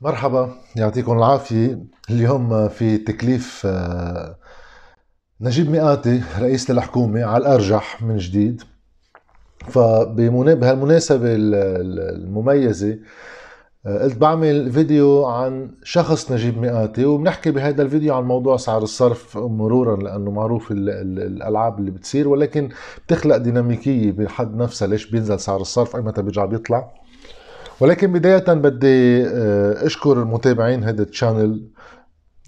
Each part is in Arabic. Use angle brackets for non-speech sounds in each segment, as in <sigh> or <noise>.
مرحبا يعطيكم العافية. اليوم في تكليف آه، نجيب مئاتي رئيس الحكومة على الأرجح من جديد. فبهالمناسبة المميزة آه، قلت بعمل فيديو عن شخص نجيب مئاتي وبنحكي بهذا الفيديو عن موضوع سعر الصرف مرورا لأنه معروف الألعاب اللي بتصير ولكن بتخلق ديناميكية بحد نفسها ليش بينزل سعر الصرف أي متى بيرجع بيطلع. ولكن بداية بدي آه، أشكر المتابعين هذا ال channel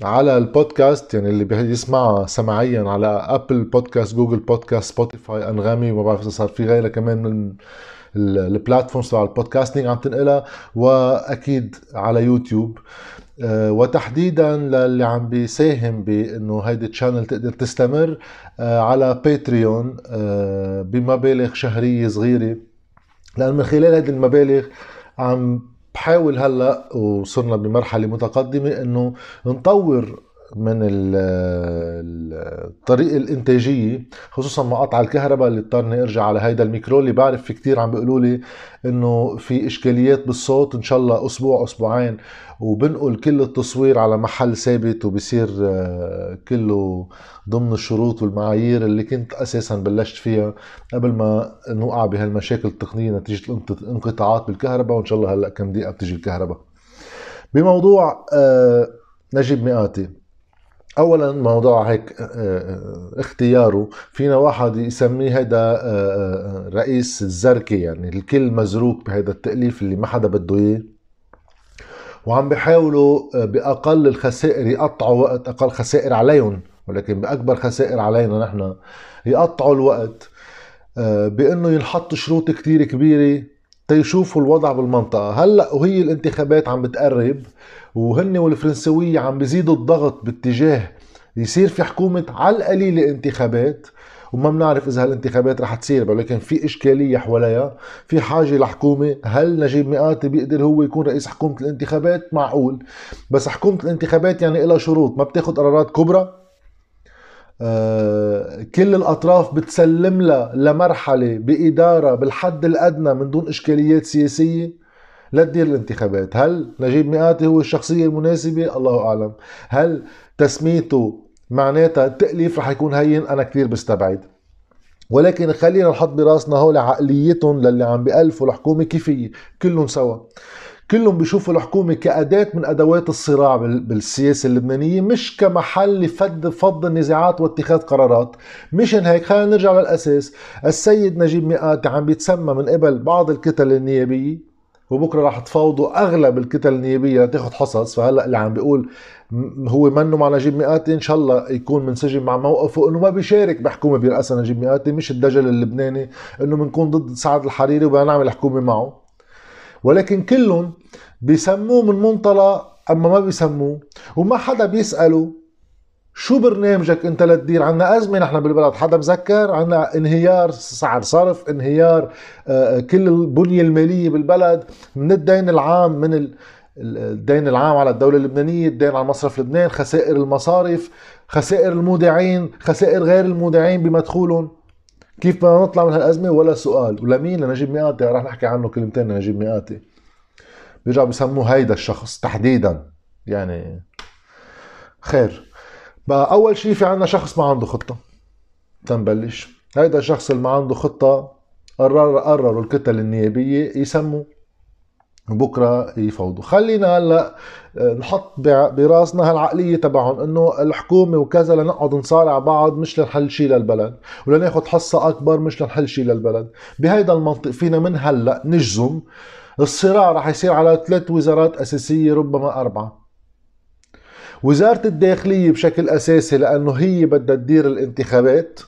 على البودكاست يعني اللي بيسمعها سمعيا على Apple Podcast Google Podcast Spotify أنغامي وما بعرف إذا صار في غيرها كمان من ال platforms تبع ال podcasting عم تنقلها وأكيد على يوتيوب. آه، وتحديدا للي عم بيساهم بأنه هيدي ال channel تقدر تستمر آه، على Patreon بمبالغ شهرية صغيرة. لأن من خلال هذه المبالغ عم بحاول هلا وصرنا بمرحلة متقدمة إنه نطور من الطريقة الإنتاجية خصوصا مع قطع الكهرباء اللي اضطرني أرجع على هيدا الميكرو اللي بعرف في كتير عم بيقولوا لي إنه في إشكاليات بالصوت إن شاء الله أسبوع أسبوعين وبنقل كل التصوير على محل ثابت وبصير آه، كله ضمن الشروط والمعايير اللي كنت أساسا بلشت فيها قبل ما نوقع بهالمشاكل التقنية نتيجة الانقطاعات بالكهرباء وإن شاء الله هلأ كم دقيقة بتجي الكهرباء. بموضوع آه، نجيب مئاتي. اولا موضوع هيك آه، آه، اختياره فينا واحد يسميه هذا آه، رئيس الزركة يعني الكل مزروك بهذا التأليف اللي ما حدا بده إياه. وعم بيحاولوا بأقل الخسائر يقطعوا وقت أقل خسائر عليهم ولكن بأكبر خسائر علينا نحن يقطعوا الوقت بأنه ينحط شروط كتير كبيرة تيشوفوا الوضع بالمنطقة. هلأ وهي الانتخابات عم بتقرب وهن والفرنسوية عم بيزيدوا الضغط باتجاه يصير في حكومة على القليلة انتخابات وما بنعرف إذا هالانتخابات رح تصير ولكن في إشكالية حواليها. في حاجة لحكومة هل نجيب مئاتي بيقدر هو يكون رئيس حكومة الانتخابات؟ معقول. بس حكومة الانتخابات يعني لها شروط. ما بتاخذ قرارات كبرى كل الأطراف بتسلم لها لمرحلة بإدارة بالحد الأدنى من دون إشكاليات سياسية لتدير الانتخابات. هل نجيب مئاتي هو الشخصية المناسبة؟ الله أعلم. هل تسميته معناتها التأليف رح يكون هين؟ أنا كثير بستبعد. ولكن خلينا نحط براسنا هول عقليتهم للي عم بألفوا الحكومة كيفية كلهم سوا. كلهم بيشوفوا الحكومة كأداة من أدوات الصراع بالسياسة اللبنانية مش كمحل لفض فض النزاعات واتخاذ قرارات. مشان هيك خلينا نرجع للأساس. السيد نجيب مئاتي عم بيتسمى من قبل بعض الكتل النيابية وبكرة راح تفاوضوا أغلب الكتل النيابية لتاخذ حصص. فهلأ اللي عم بيقول هو منه مع نجيب مئاتي إن شاء الله يكون منسجم مع موقفه إنه ما بيشارك بحكومة بيرأسها نجيب مئاتي. مش الدجل اللبناني إنه بنكون ضد سعد الحريري وبدنا نعمل حكومة معه. ولكن كلهم بيسموه من منطلق أما ما بيسموه وما حدا بيسأله شو برنامجك أنت لتدير؟ عنا أزمة نحن بالبلد حدا مذكر عنا انهيار سعر صرف انهيار آه، كل البنية المالية بالبلد من الدين العام من الدين العام على الدولة اللبنانية الدين على مصرف لبنان خسائر المصارف خسائر المودعين خسائر غير المودعين بمدخولهم. كيف بدنا نطلع من هالأزمة ولا سؤال. ولمين؟ لنجيب مئاتي. رح نحكي عنه كلمتين لنجيب مئاتي. بيرجعوا بيسموه هيدا الشخص تحديدا. يعني خير. بقى أول شيء في عنا شخص ما عنده خطة. تنبلش. هيدا الشخص اللي ما عنده خطة قرر قرروا الكتل النيابية يسموا بكرة يفوضوا. خلينا هلا آه، نحط براسنا هالعقلية تبعهم إنه الحكومة وكذا لنقعد نصارع بعض مش لنحل شيء للبلد ولناخذ حصة أكبر مش لنحل شيء للبلد. بهيدا المنطق فينا من هلا نجزم الصراع رح يصير على ثلاث وزارات أساسية ربما أربعة. وزارة الداخلية بشكل أساسي لأنه هي بدها تدير الانتخابات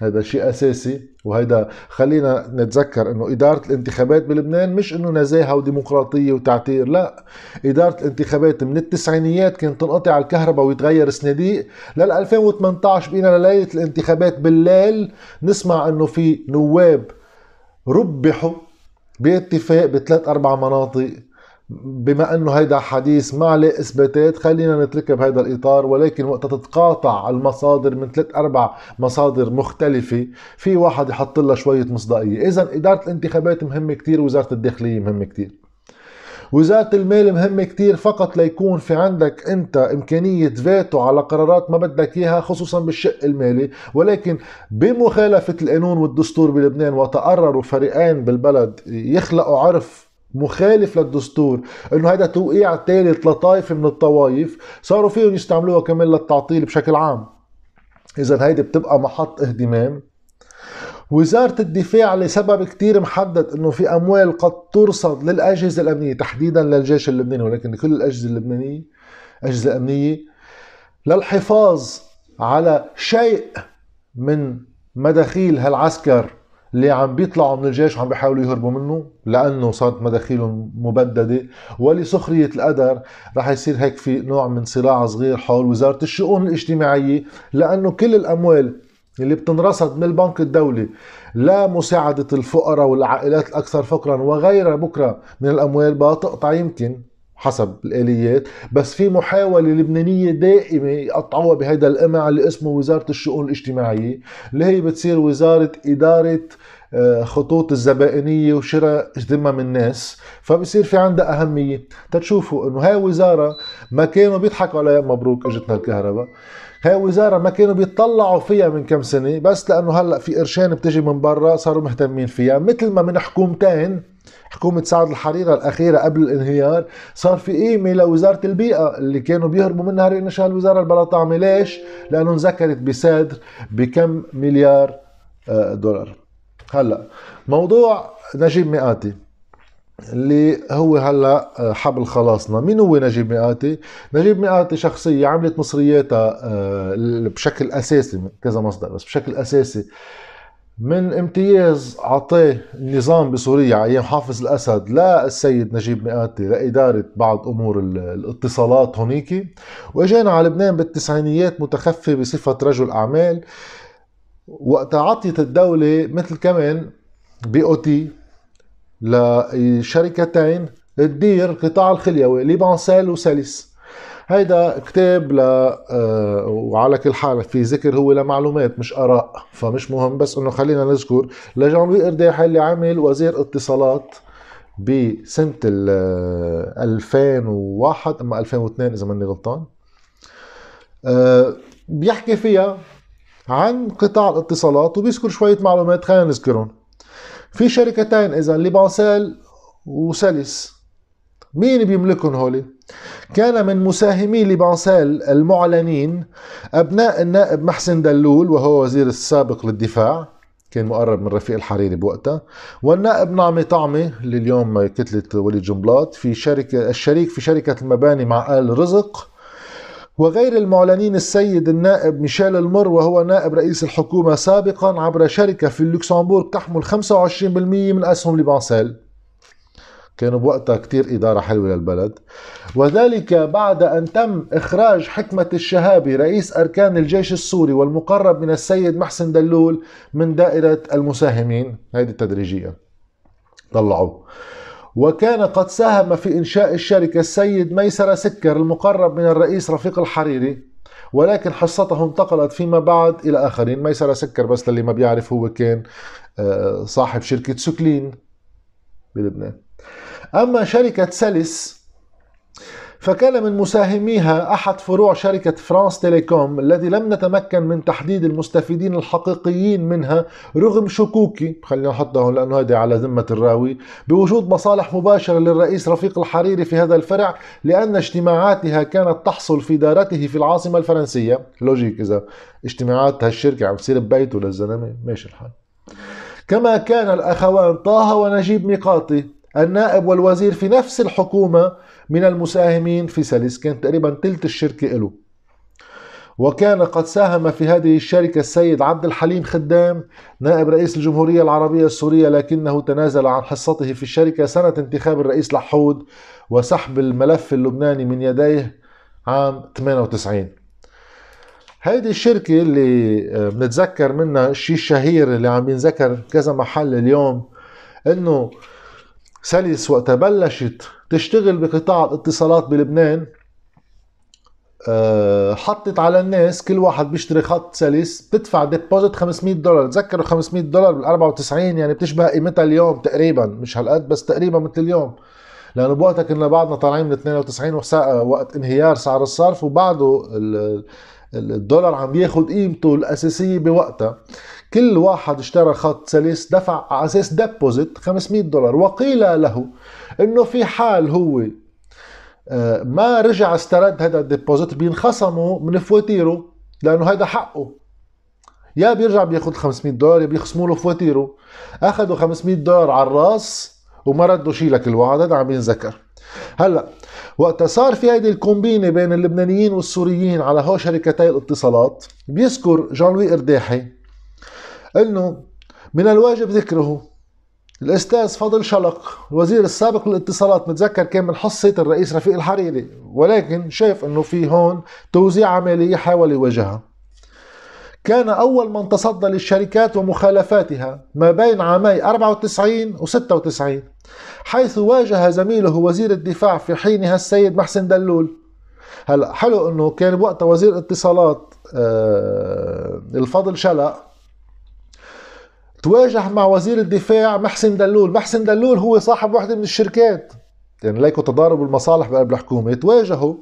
هذا شيء أساسي. وهيدا خلينا نتذكر أنه إدارة الانتخابات بلبنان مش أنه نزاهة وديمقراطية وتعتير لا. إدارة الانتخابات من التسعينيات كانت تنقطع الكهرباء ويتغير صناديق لل 2018 بقينا لليلة الانتخابات بالليل نسمع أنه في نواب ربحوا باتفاق بثلاث أربع مناطق بما أنه هيدا حديث ما عليه إثباتات خلينا نتركها بهذا الإطار ولكن وقت تتقاطع المصادر من ثلاث أربع مصادر مختلفة في واحد يحط لها شوية مصداقية. اذا إدارة الانتخابات مهمة كثير وزارة الداخلية مهمة كثير وزارة المال مهمة كتير فقط ليكون في عندك أنت إمكانية فيتو على قرارات ما بدك إياها خصوصا بالشق المالي. ولكن بمخالفة القانون والدستور بلبنان وتقرروا فريقين بالبلد يخلقوا عرف مخالف للدستور إنه هذا توقيع ثالث لطائفة من الطوائف صاروا فيهم يستعملوها كمان للتعطيل بشكل عام. إذا هيدي بتبقى محط اهتمام. وزارة الدفاع لسبب كتير محدد إنه في أموال قد ترصد للأجهزة الأمنية تحديدا للجيش اللبناني ولكن لكل الأجهزة اللبنانية الاجهزة الامنية للحفاظ على شيء من مداخيل هالعسكر. اللي عم بيطلعوا من الجيش وعم بيحاولوا يهربوا منه لأنه صارت مداخيلهم مبددة. ولسخرية القدر رح يصير هيك في نوع من صراع صغير حول وزارة الشؤون الاجتماعية لأنه كل الأموال اللي بتنرصد من البنك الدولي لمساعدة الفقراء والعائلات الأكثر فقرا وغيرها بكرة من الأموال بتقطع يمكن. حسب الآليات. بس في محاولة لبنانية دائمة يقطعوها بهذا القمع اللي اسمه وزارة الشؤون الاجتماعية اللي هي بتصير وزارة إدارة آه، خطوط الزبائنية وشراء ذمم الناس. فبصير في عندها أهمية. تتشوفوا إنه هاي وزارة ما كانوا بيضحكوا عليها. مبروك إجتنا الكهرباء. هاي وزارة ما كانوا بيطلعوا فيها من كم سنة بس لأنه هلأ في قرشين بتجي من برا صاروا مهتمين فيها. مثل ما من حكومتين حكومة سعد الحريرة الأخيرة قبل الانهيار صار في قيمة لوزارة البيئة اللي كانوا بيهربوا منها رئيس الوزارة البلا طعمة ليش؟ لأنه انذكرت بسادر بكم مليار آه، دولار. هلأ موضوع نجيب مئاتي. اللي هو هلا آه، حبل خلاصنا. مين هو نجيب مئاتي؟ نجيب مئاتي شخصية عملت مصرياتها آه، بشكل أساسي كذا مصدر بس بشكل أساسي. من امتياز عطاه النظام بسوريا أيام حافظ الأسد للسيد نجيب ميقاتي لاداره بعض أمور الاتصالات هونيك. وإجانا على لبنان بالتسعينيات متخفي بصفة رجل أعمال. وقت عطيت الدولة مثل كمان BOT لشركتين تدير قطاع الخليوي LibanCell و Cellis هيدا كتاب ل آه وعلى كل حال في ذكر هو لمعلومات مش آراء فمش مهم بس إنه خلينا نذكر. لجان لوي قرداحي اللي عمل وزير اتصالات بسنة ال 2001 أما 2002 إذا ماني غلطان. آه بيحكي فيها عن قطاع الاتصالات وبيذكر شوية معلومات خلينا نذكرهم. في شركتين إذا LibanCell و Cellis مين بيملكهم هولي؟ كان من مساهمي LibanCell المعلنين أبناء النائب محسن دلول وهو وزير السابق للدفاع كان مقرب من رفيق الحريري بوقتها والنائب نعمة طعمة اللي اليوم كتلة وليد جنبلاط في شركة الشريك في شركة المباني مع آل رزق وغير المعلنين السيد النائب ميشيل المر وهو نائب رئيس الحكومة سابقا عبر شركة في اللوكسمبورغ تحمل 25% من أسهم LibanCell كانوا بوقتها كتير إدارة حلوة للبلد. وذلك بعد أن تم إخراج حكمة الشهابي رئيس أركان الجيش السوري والمقرب من السيد محسن دلول من دائرة المساهمين. هذه التدريجية. طلعوه وكان قد ساهم في إنشاء الشركة السيد ميسر سكر المقرب من الرئيس رفيق الحريري ولكن حصته انتقلت فيما بعد إلى آخرين. ميسر سكر بس للي ما بيعرف هو كان آه، صاحب شركة سكلين بلبنان. أما شركة Cellis فكان من مساهميها أحد فروع شركة France Telecom الذي لم نتمكن من تحديد المستفيدين الحقيقيين منها رغم شكوكي خلينا نحطها لأنه هذه على ذمة الراوي بوجود مصالح مباشرة للرئيس رفيق الحريري في هذا الفرع لأن اجتماعاتها كانت تحصل في دارته في العاصمة الفرنسية. logic إذا اجتماعات هالشركة عم تصير ببيته للزلمة ماشي الحال. كما كان الأخوان طه ونجيب ميقاطي النائب والوزير في نفس الحكومة من المساهمين في سلس كان تقريبا تلت الشركة له وكان قد ساهم في هذه الشركة السيد عبد الحليم خدام نائب رئيس الجمهورية العربية السورية لكنه تنازل عن حصته في الشركة سنة انتخاب الرئيس لحود وسحب الملف اللبناني من يديه عام 98 هيدي الشركة اللي بنتذكر منها الشيء الشهير اللي عم ينذكر كذا محل اليوم إنه سلس وقتها بلشت تشتغل بقطاع الاتصالات بلبنان آه، حطت على الناس كل واحد بيشتري خط سلس بتدفع ديبوزيت 500 دولار تذكروا 500 دولار بال 94 يعني بتشبه قيمتها اليوم تقريبا مش هالقد بس تقريبا مثل اليوم. لأنه بوقتها كنا بعدنا طالعين من 92 وقت انهيار سعر الصرف وبعده الدولار عم بياخد قيمته الأساسية بوقتها. كل واحد اشترى خط Cellis دفع على أساس deposit 500 دولار. وقيل له إنه في حال هو آه، ما رجع استرد هذا ال deposit بينخصموا من فواتيره لأنه هذا حقه. يا بيرجع بياخذ 500 دولار يا بيخصموا له فواتيره. أخذوا 500 دولار على الراس وما ردوا شيء لكل واحد هذا عم ينذكر. هلأ وقت صار في هيدي الكومبينة بين اللبنانيين والسوريين على هو شركتي الاتصالات بيذكر جان لوي إرداحي انه من الواجب ذكره. الأستاذ فضل شلق الوزير السابق للاتصالات متذكر كان من حصة الرئيس رفيق الحريري ولكن شاف إنه في هون توزيع عملية حاول يواجهها. كان أول من تصدى للشركات ومخالفاتها ما بين عامي 94 و 96 حيث واجه زميله وزير الدفاع في حينها السيد محسن دلول. هلا حلو إنه كان بوقتها وزير اتصالات آه الفضل شلق تواجه مع وزير الدفاع محسن دلول. محسن دلول هو صاحب واحدة من الشركات. يعني ليكو تضارب المصالح بقلب الحكومة. تواجهوا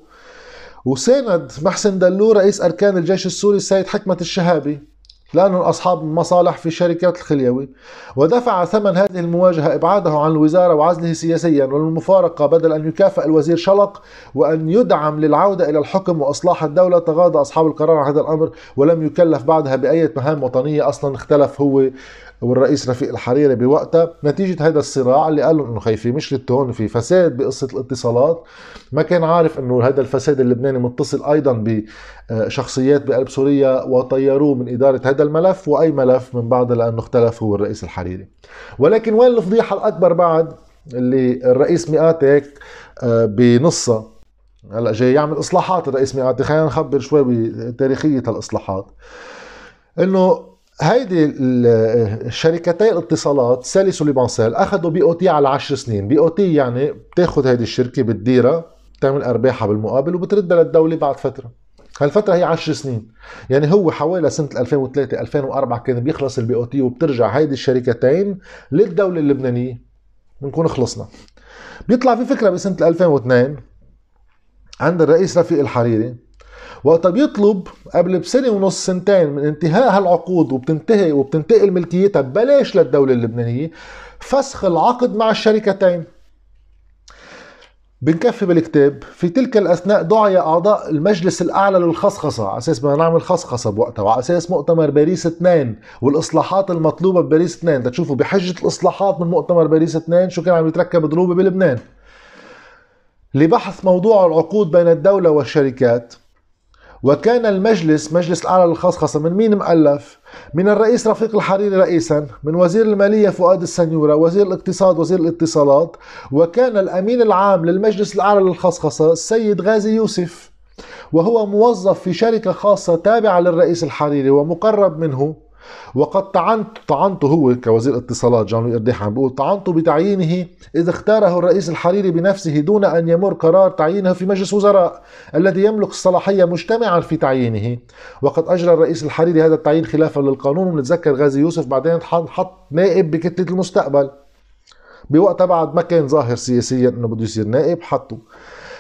وساند محسن دلول رئيس أركان الجيش السوري السيد حكمة الشهابي. لأنهم أصحاب المصالح في شركات الخليوي. ودفع ثمن هذه المواجهة إبعاده عن الوزارة وعزله سياسيا والمفارقة بدل أن يكافئ الوزير شلق وأن يدعم للعودة إلى الحكم وإصلاح الدولة تغاضى أصحاب القرار عن هذا الأمر ولم يكلف بعدها بأي مهام وطنية أصلا اختلف هو والرئيس رفيق الحريري بوقتها نتيجة هذا الصراع اللي قالوا إنه خايفين مش هون في فساد بقصة الاتصالات. ما كان عارف إنه هذا الفساد اللبناني متصل أيضا بشخصيات بقلب سوريا وطيروه من إدارة هذا الملف وأي ملف من بعد لأنه اختلف هو الرئيس الحريري. ولكن وين الفضيحة الأكبر بعد؟ اللي الرئيس ميقاتي هيك آه، بنصها هلا جاي يعمل إصلاحات الرئيس ميقاتي خلينا نخبر شوي بتاريخية الإصلاحات. إنه هيدي الشركتي الاتصالات Cellis و LibanCell أخذوا BOT على 10 سنين. BOT يعني بتاخذ هيدي الشركة بتديرها بتعمل أرباحها بالمقابل وبتردها للدولة بعد فترة. هالفترة هي 10 سنين. يعني هو حوالي سنة 2003 2004 كان بيخلص ال BOT وبترجع هيدي الشركتين للدولة اللبنانية. بنكون خلصنا. بيطلع في فكرة بسنة 2002 عند الرئيس رفيق الحريري. وقتها بيطلب قبل بسنة ونص سنتين من انتهاء هالعقود وبتنتهي وبتنتقل ملكيتها ببلاش للدولة اللبنانية فسخ العقد مع الشركتين. بنكفي بالكتاب. في تلك الأثناء دعي أعضاء المجلس الأعلى للخصخصة. على أساس بدنا نعمل خصخصة بوقتها وعلى أساس مؤتمر باريس اثنين والإصلاحات المطلوبة بباريس اثنين. تشوفوا بحجة الإصلاحات من مؤتمر باريس اثنين شو كان عم يتركب ضروبه بلبنان. لبحث موضوع العقود بين الدولة والشركات وكان المجلس مجلس الأعلى للخصخصة من مين مؤلف؟ من الرئيس رفيق الحريري رئيسا من وزير المالية فؤاد السنيورة وزير الاقتصاد وزير الاتصالات وكان الأمين العام للمجلس الأعلى للخصخصة السيد غازي يوسف وهو موظف في شركة خاصة تابعة للرئيس الحريري ومقرب منه وقد طعنت طعنته هو كوزير اتصالات جان لوي ارديح عم بيقول طعنته بتعيينه إذا اختاره الرئيس الحريري بنفسه دون أن يمر قرار تعيينه في مجلس وزراء الذي يملك الصلاحية مجتمعا في تعيينه. وقد أجرى الرئيس الحريري هذا التعيين خلافا للقانون. ونتذكر غازي يوسف بعدين حط نائب بكتلة المستقبل. بوقتها بعد ما كان ظاهر سياسيا إنه بده يصير نائب حطه.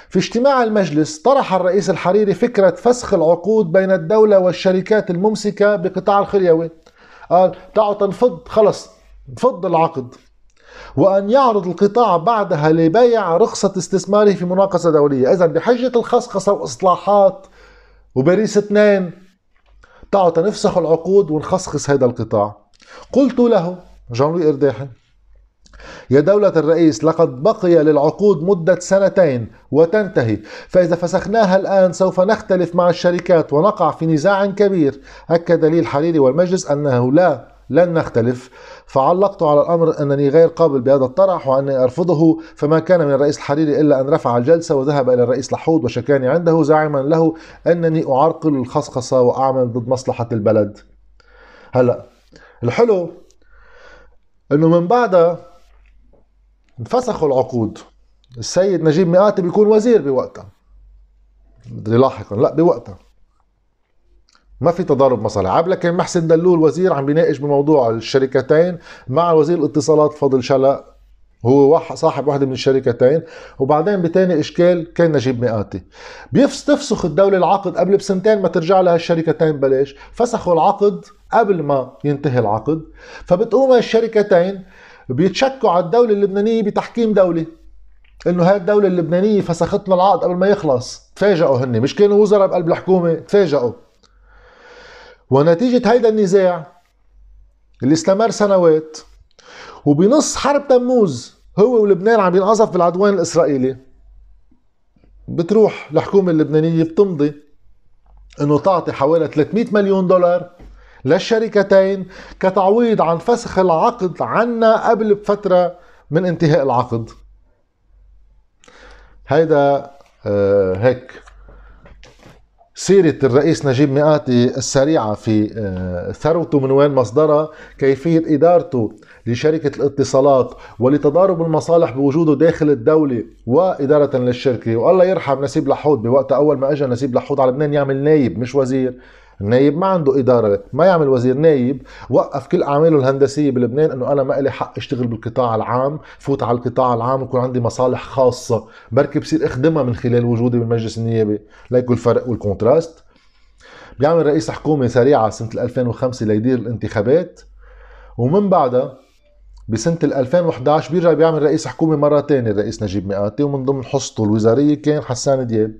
في اجتماع المجلس طرح الرئيس الحريري فكرة فسخ العقود بين الدولة والشركات الممسكة بقطاع الخليوي. قال تعالوا تنفض خلص نفض العقد. وأن يعرض القطاع بعدها لبيع رخصة استثماره في مناقصة دولية. إذا بحجة الخصخصة وإصلاحات وباريس اثنين تعالوا تنفسخ العقود ونخصخص هذا القطاع. قلت له جان لوي إرداحي يا دولة الرئيس لقد بقي للعقود مدة سنتين وتنتهي. فإذا فسخناها الآن سوف نختلف مع الشركات ونقع في نزاع كبير. أكد لي الحريري والمجلس أنه لا لن نختلف. فعلقت على الأمر أنني غير قابل بهذا الطرح وأني أرفضه. فما كان من الرئيس الحريري إلا أن رفع الجلسة وذهب إلى الرئيس لحود وشكاني عنده زاعما له أنني أعرقل الخصخصة وأعمل ضد مصلحة البلد. هلأ الحلو أنه من بعدها انفسخوا العقود. السيد نجيب مئاتي بيكون وزير بوقتها. لاحقا لا بوقتها. ما في تضارب مصالح. عبلا كان محسن دلول وزير عم بيناقش بموضوع الشركتين مع وزير الاتصالات فضل شلق هو واحد صاحب واحدة من الشركتين. وبعدين بتاني إشكال كان نجيب مئاتي. بيفسخ الدولة العقد قبل بسنتين ما ترجع لها الشركتين بلاش فسخوا العقد قبل ما ينتهي العقد. فبتقوم الشركتين بيتشكوا على الدولة اللبنانية بتحكيم دولي إنه هاي الدولة اللبنانية فسخت لنا العقد قبل ما يخلص. تفاجئوا هن مش كانوا وزراء بقلب الحكومة. تفاجئوا. ونتيجة هيدا النزاع اللي استمر سنوات وبنص حرب تموز هو ولبنان عم ينقذف بالعدوان الإسرائيلي بتروح الحكومة اللبنانية بتمضي إنه تعطي حوالي 300 مليون دولار للشركتين كتعويض عن فسخ العقد عنا قبل بفترة من انتهاء العقد. هيدا آه هيك. سيرة الرئيس نجيب مئاتي السريعة في آه، ثروته من وين مصدرها؟ كيفية إدارته لشركة الاتصالات ولتضارب المصالح بوجوده داخل الدولة وإدارة للشركة. والله يرحم نسيب لحود بوقت أول ما أجى نسيب لحود على لبنان يعمل نايب مش وزير. النايب ما عنده إدارة ما يعمل وزير نايب وقف كل أعماله الهندسية بلبنان أنه أنا ما إلي حق أشتغل بالقطاع العام فوت على القطاع العام ويكون عندي مصالح خاصة. بركي بصير أخدمها من خلال وجودي بالمجلس النيابي. ليكو الفرق وال contrast. بيعمل رئيس حكومة سريعة سنة 2005 ليدير الانتخابات. ومن بعدها بسنة 2011 بيرجع بيعمل رئيس حكومة مرة تانية الرئيس نجيب ميقاتي ومن ضمن حصته الوزارية كان حسان دياب.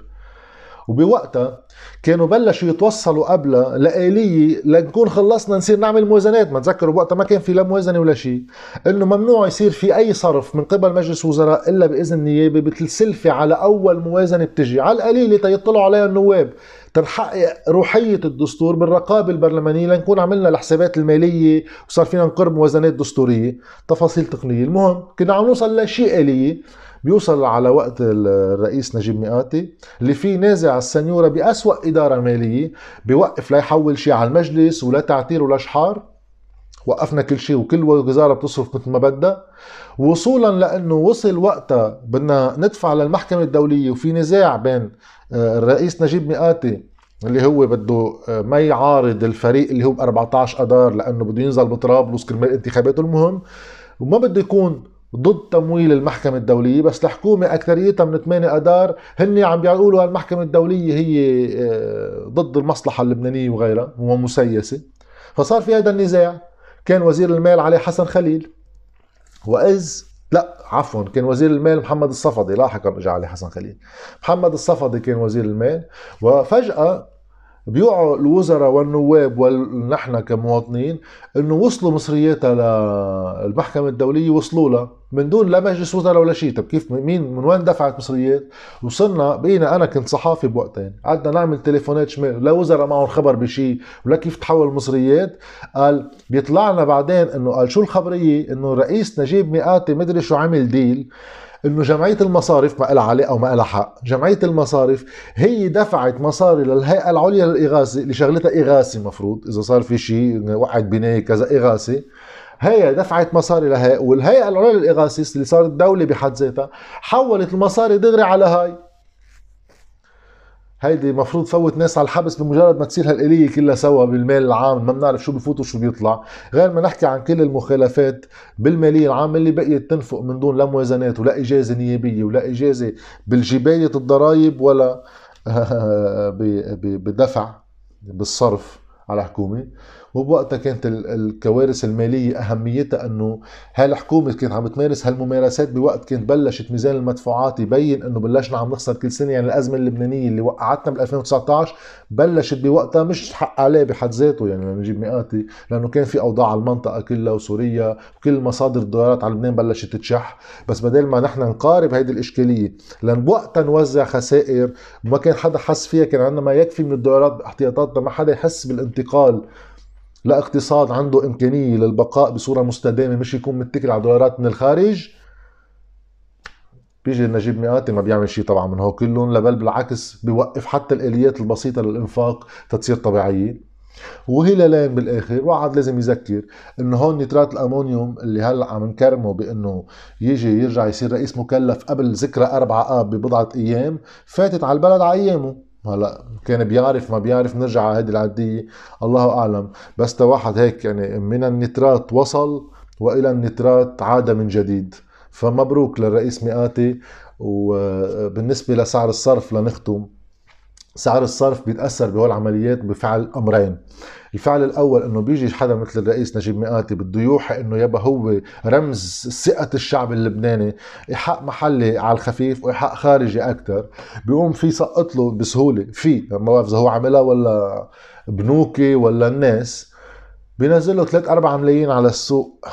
وبوقتها كانوا بلشوا يتوصلوا قبلها لآلية لنكون خلصنا نصير نعمل موازنات. ما تذكروا بوقتها ما كان في لا موازنة ولا شيء. إنه ممنوع يصير في أي صرف من قبل مجلس وزراء إلا بإذن نيابي بتلسلفي على أول موازنة بتجي. على القليلة تيطلعوا عليها النواب. تنحقق روحية الدستور بالرقابة البرلمانية لنكون عملنا الحسابات المالية وصار فينا نقرب موازنات دستورية. تفاصيل تقنية. المهم كنا عم نوصل لشيء آلية. بيوصل على وقت الرئيس نجيب مئاتي اللي فيه نازع السنيورة بأسوأ إدارة مالية بيوقف لا يحول شيء على المجلس ولا تعتير ولا شحار. وقفنا كل شيء وكل وزارة بتصرف مثل ما بدها. وصولا لأنه وصل وقتها بدنا ندفع للمحكمة الدولية وفي نزاع بين آه، الرئيس نجيب مئاتي اللي هو بده آه، ما يعارض الفريق اللي هو ب 14 اذار لأنه بده ينزل بطرابلس كرمال انتخاباته المهم. وما بده يكون ضد تمويل المحكمة الدولية بس الحكومة أكثريتها من 8 أدار هن عم بيقولوا المحكمة الدولية هي آه، ضد المصلحة اللبنانية وغيرها ومسيسة فصار في هذا النزاع. كان وزير المال علي حسن خليل. وإذ لا عفوا كان وزير المال محمد الصفدي لاحقا اجى علي حسن خليل. محمد الصفدي كان وزير المال. وفجأة بيوعوا الوزراء والنواب ونحن كمواطنين إنه وصلوا مصرياتها للمحكمه الدولية وصلوا لها. من دون لا مجلس وزراء ولا شيء. طب كيف مين من وين دفعت مصريات؟ وصلنا بقينا أنا كنت صحافي بوقتين. قعدنا نعمل تليفونات شمال. لا وزراء معهم خبر بشيء ولا كيف تحول المصريات قال بيطلعنا بعدين إنه قال شو الخبرية؟ إنه رئيس نجيب مئاتي مدري شو عمل ديل. إنه جمعية المصارف ما لها علاقة أو ما لها حق، جمعية المصارف هي دفعت مصاري للهيئة العليا للإغاثة اللي شغلتها إغاثة مفروض. إذا صار في شيء وقعت بنايه كذا إغاثة. هي دفعت مصاري لهي والهيئة العليا للإغاثة اللي صارت دولة بحد ذاتها حولت المصاري دغري على هاي. هيدي مفروض فوت ناس على الحبس بمجرد ما تصير هالآلية كلها سوا بالمال العام ما بنعرف شو بفوت وشو بيطلع. غير ما نحكي عن كل المخالفات بالمالية العامة اللي بقيت تنفق من دون لا موازنات ولا إجازة نيابية ولا إجازة بالجباية الضرائب ولا <laughs> بدفع بالصرف على حكومة وبوقتها كانت الكوارث المالية أهميتها إنه هالحكومه كانت عم تمارس هالممارسات بوقت كانت بلشت ميزان المدفوعات يبين إنه بلشنا عم نخسر كل سنة. يعني الأزمة اللبنانية اللي وقعتنا بال 2019 بلشت بوقتها مش حق عليه بحد ذاته. يعني نجيب مئاتي لأنه كان في أوضاع المنطقة كلها وسوريا وكل مصادر الدولارات على لبنان بلشت تتشح. بس بدل ما نحن نقارب هيدي الإشكالية لأن بوقتها نوزع خسائر وما كان حدا حس فيها كان عندنا ما يكفي من الدولارات باحتياطاتنا ما حدا يحس بالانتقال. لاقتصاد عنده إمكانية للبقاء بصورة مستدامة مش يكون متكل على دولارات من الخارج. بيجي نجيب مئاتي ما بيعمل شيء طبعا من هو كلهم لبل بالعكس بيوقف حتى الآليات البسيطة للإنفاق تتصير طبيعية. وهلالين بالآخر واحد لازم يذكر انه هون نترات الأمونيوم اللي هلأ عم نكرمه بإنه يجي يرجع يصير رئيس مكلف قبل ذكرى 4 آب ببضعة أيام فاتت على البلد على أيامه. هلا كان بيعرف ما بيعرف نرجع على هذه العادية. الله أعلم. بس واحد هيك يعني من النترات وصل وإلى النترات عاد من جديد. فمبروك للرئيس مئاتي. وبالنسبة لسعر الصرف لنختم. سعر الصرف بيتأثر بهول العمليات بفعل أمرين. الفعل الأول إنه بيجي حدا مثل الرئيس نجيب مئاتي بده يوحي إنه يبا هو رمز ثقة الشعب اللبناني ايحاء محلي على الخفيف وايحاء خارجي أكثر بيقوم في سقط له بسهولة في ما بعرف إذا هو عملها ولا بنوكي ولا الناس. بينزل له 3 4 ملايين على السوق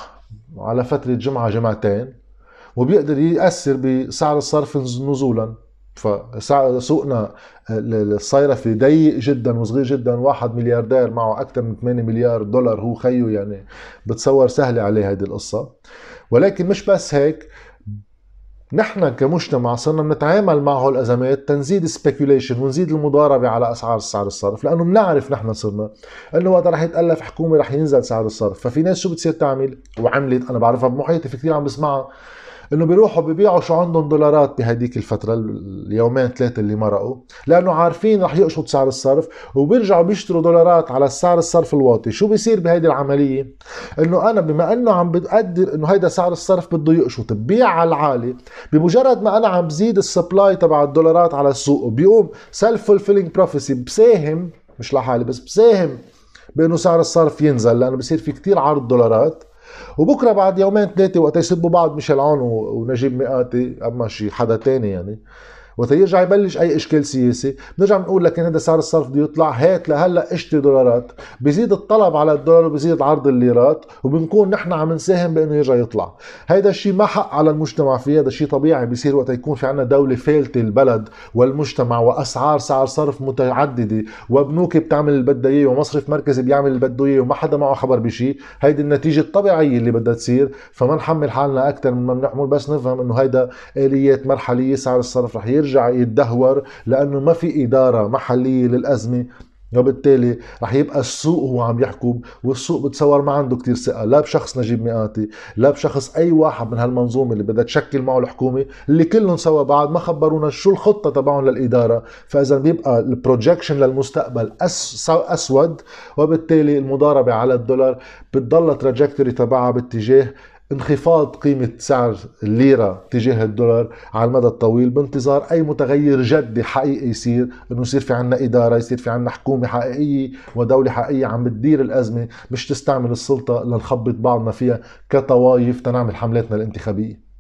على فترة جمعة جمعتين. وبيقدر يأثر بسعر الصرف نزولا. فسوقنا الصيرفي ضيق جدا وصغير جدا. واحد ملياردير معه أكثر من 8 مليار دولار. هو خيه يعني بتصور سهلة عليه هذه القصة. ولكن مش بس هيك نحن كمجتمع صرنا بنتعامل مع الأزمات تنزيد سبيكيوليشن ونزيد المضاربة على أسعار سعر الصرف. لأنه بنعرف نحن صرنا إنه وقت رح يتألف حكومة رح ينزل سعر الصرف. ففي ناس شو بتصير تعمل؟ وعملت أنا بعرفها بمحيطي في كثير عم بسمعها. إنه بيروحوا ببيعوا شو عندهم دولارات بهديك الفترة اليومين ثلاثة اللي مرقوا لأنه عارفين رح يقشط سعر الصرف وبيرجعوا بيشتروا دولارات على السعر الصرف الواطي. شو بيصير بهيدي العملية؟ إنه أنا بما إنه عم بقدر إنه هيدا سعر الصرف بده يقشط ببيع على العالي بمجرد ما أنا عم بزيد ال supply تبع الدولارات على السوق بيقوم self-fulfilling prophecy بساهم مش لحالي بس بساهم بإنه سعر الصرف ينزل لأنه بصير في كتير عرض دولارات. وبكرة بعد يومين ثلاثة وقت يسبوا بعض ميشال عون ونجيب ميقاتي أما شي حدا تاني يعني. وقت يرجع يبلش أي إشكال سياسي. بنرجع بنقول لك هذا سعر الصرف بده يطلع. هات لهلأ اشتري دولارات. بزيد الطلب على الدولار وبزيد عرض الليرات وبنكون نحن عم نساهم بأنه يرجع يطلع. هيدا الشيء ما حق على المجتمع فيه. هذا شيء طبيعي. بيصير وقت يكون في عنا دولة فالتة البلد والمجتمع وأسعار سعر صرف متعددة وبنوك بتعمل اللي بدها إياه ومصرف مركزي بيعمل اللي بده إياه وما حدا معه خبر بشيء هيدي النتيجة الطبيعية اللي بدها تصير. فما نحمل حالنا أكثر مما بنحمل بس نفهم إنه هيدا آليات مرحلية سعر الصرف رح يرجع يتدهور لأنه ما في إدارة محلية للأزمة. وبالتالي رح يبقى السوق هو عم يحكم والسوق بتصور ما عنده كتير ثقة لا بشخص نجيب ميقاتي لا بشخص أي واحد من هالمنظومة اللي بدها تشكل معه الحكومة اللي كلهم سوا بعد ما خبرونا شو الخطة تبعهم للإدارة. فإذا بيبقى ال projection للمستقبل أس أسود وبالتالي المضاربة على الدولار بتضل trajectory تبعها باتجاه انخفاض قيمة سعر الليرة تجاه الدولار على المدى الطويل بانتظار أي متغير جدي حقيقي يصير إنه يصير في عنا إدارة يصير في عنا حكومة حقيقية ودولة حقيقية عم بتدير الأزمة مش تستعمل السلطة لنخبط بعضنا فيها كطوايف تنعمل حملاتنا الانتخابية.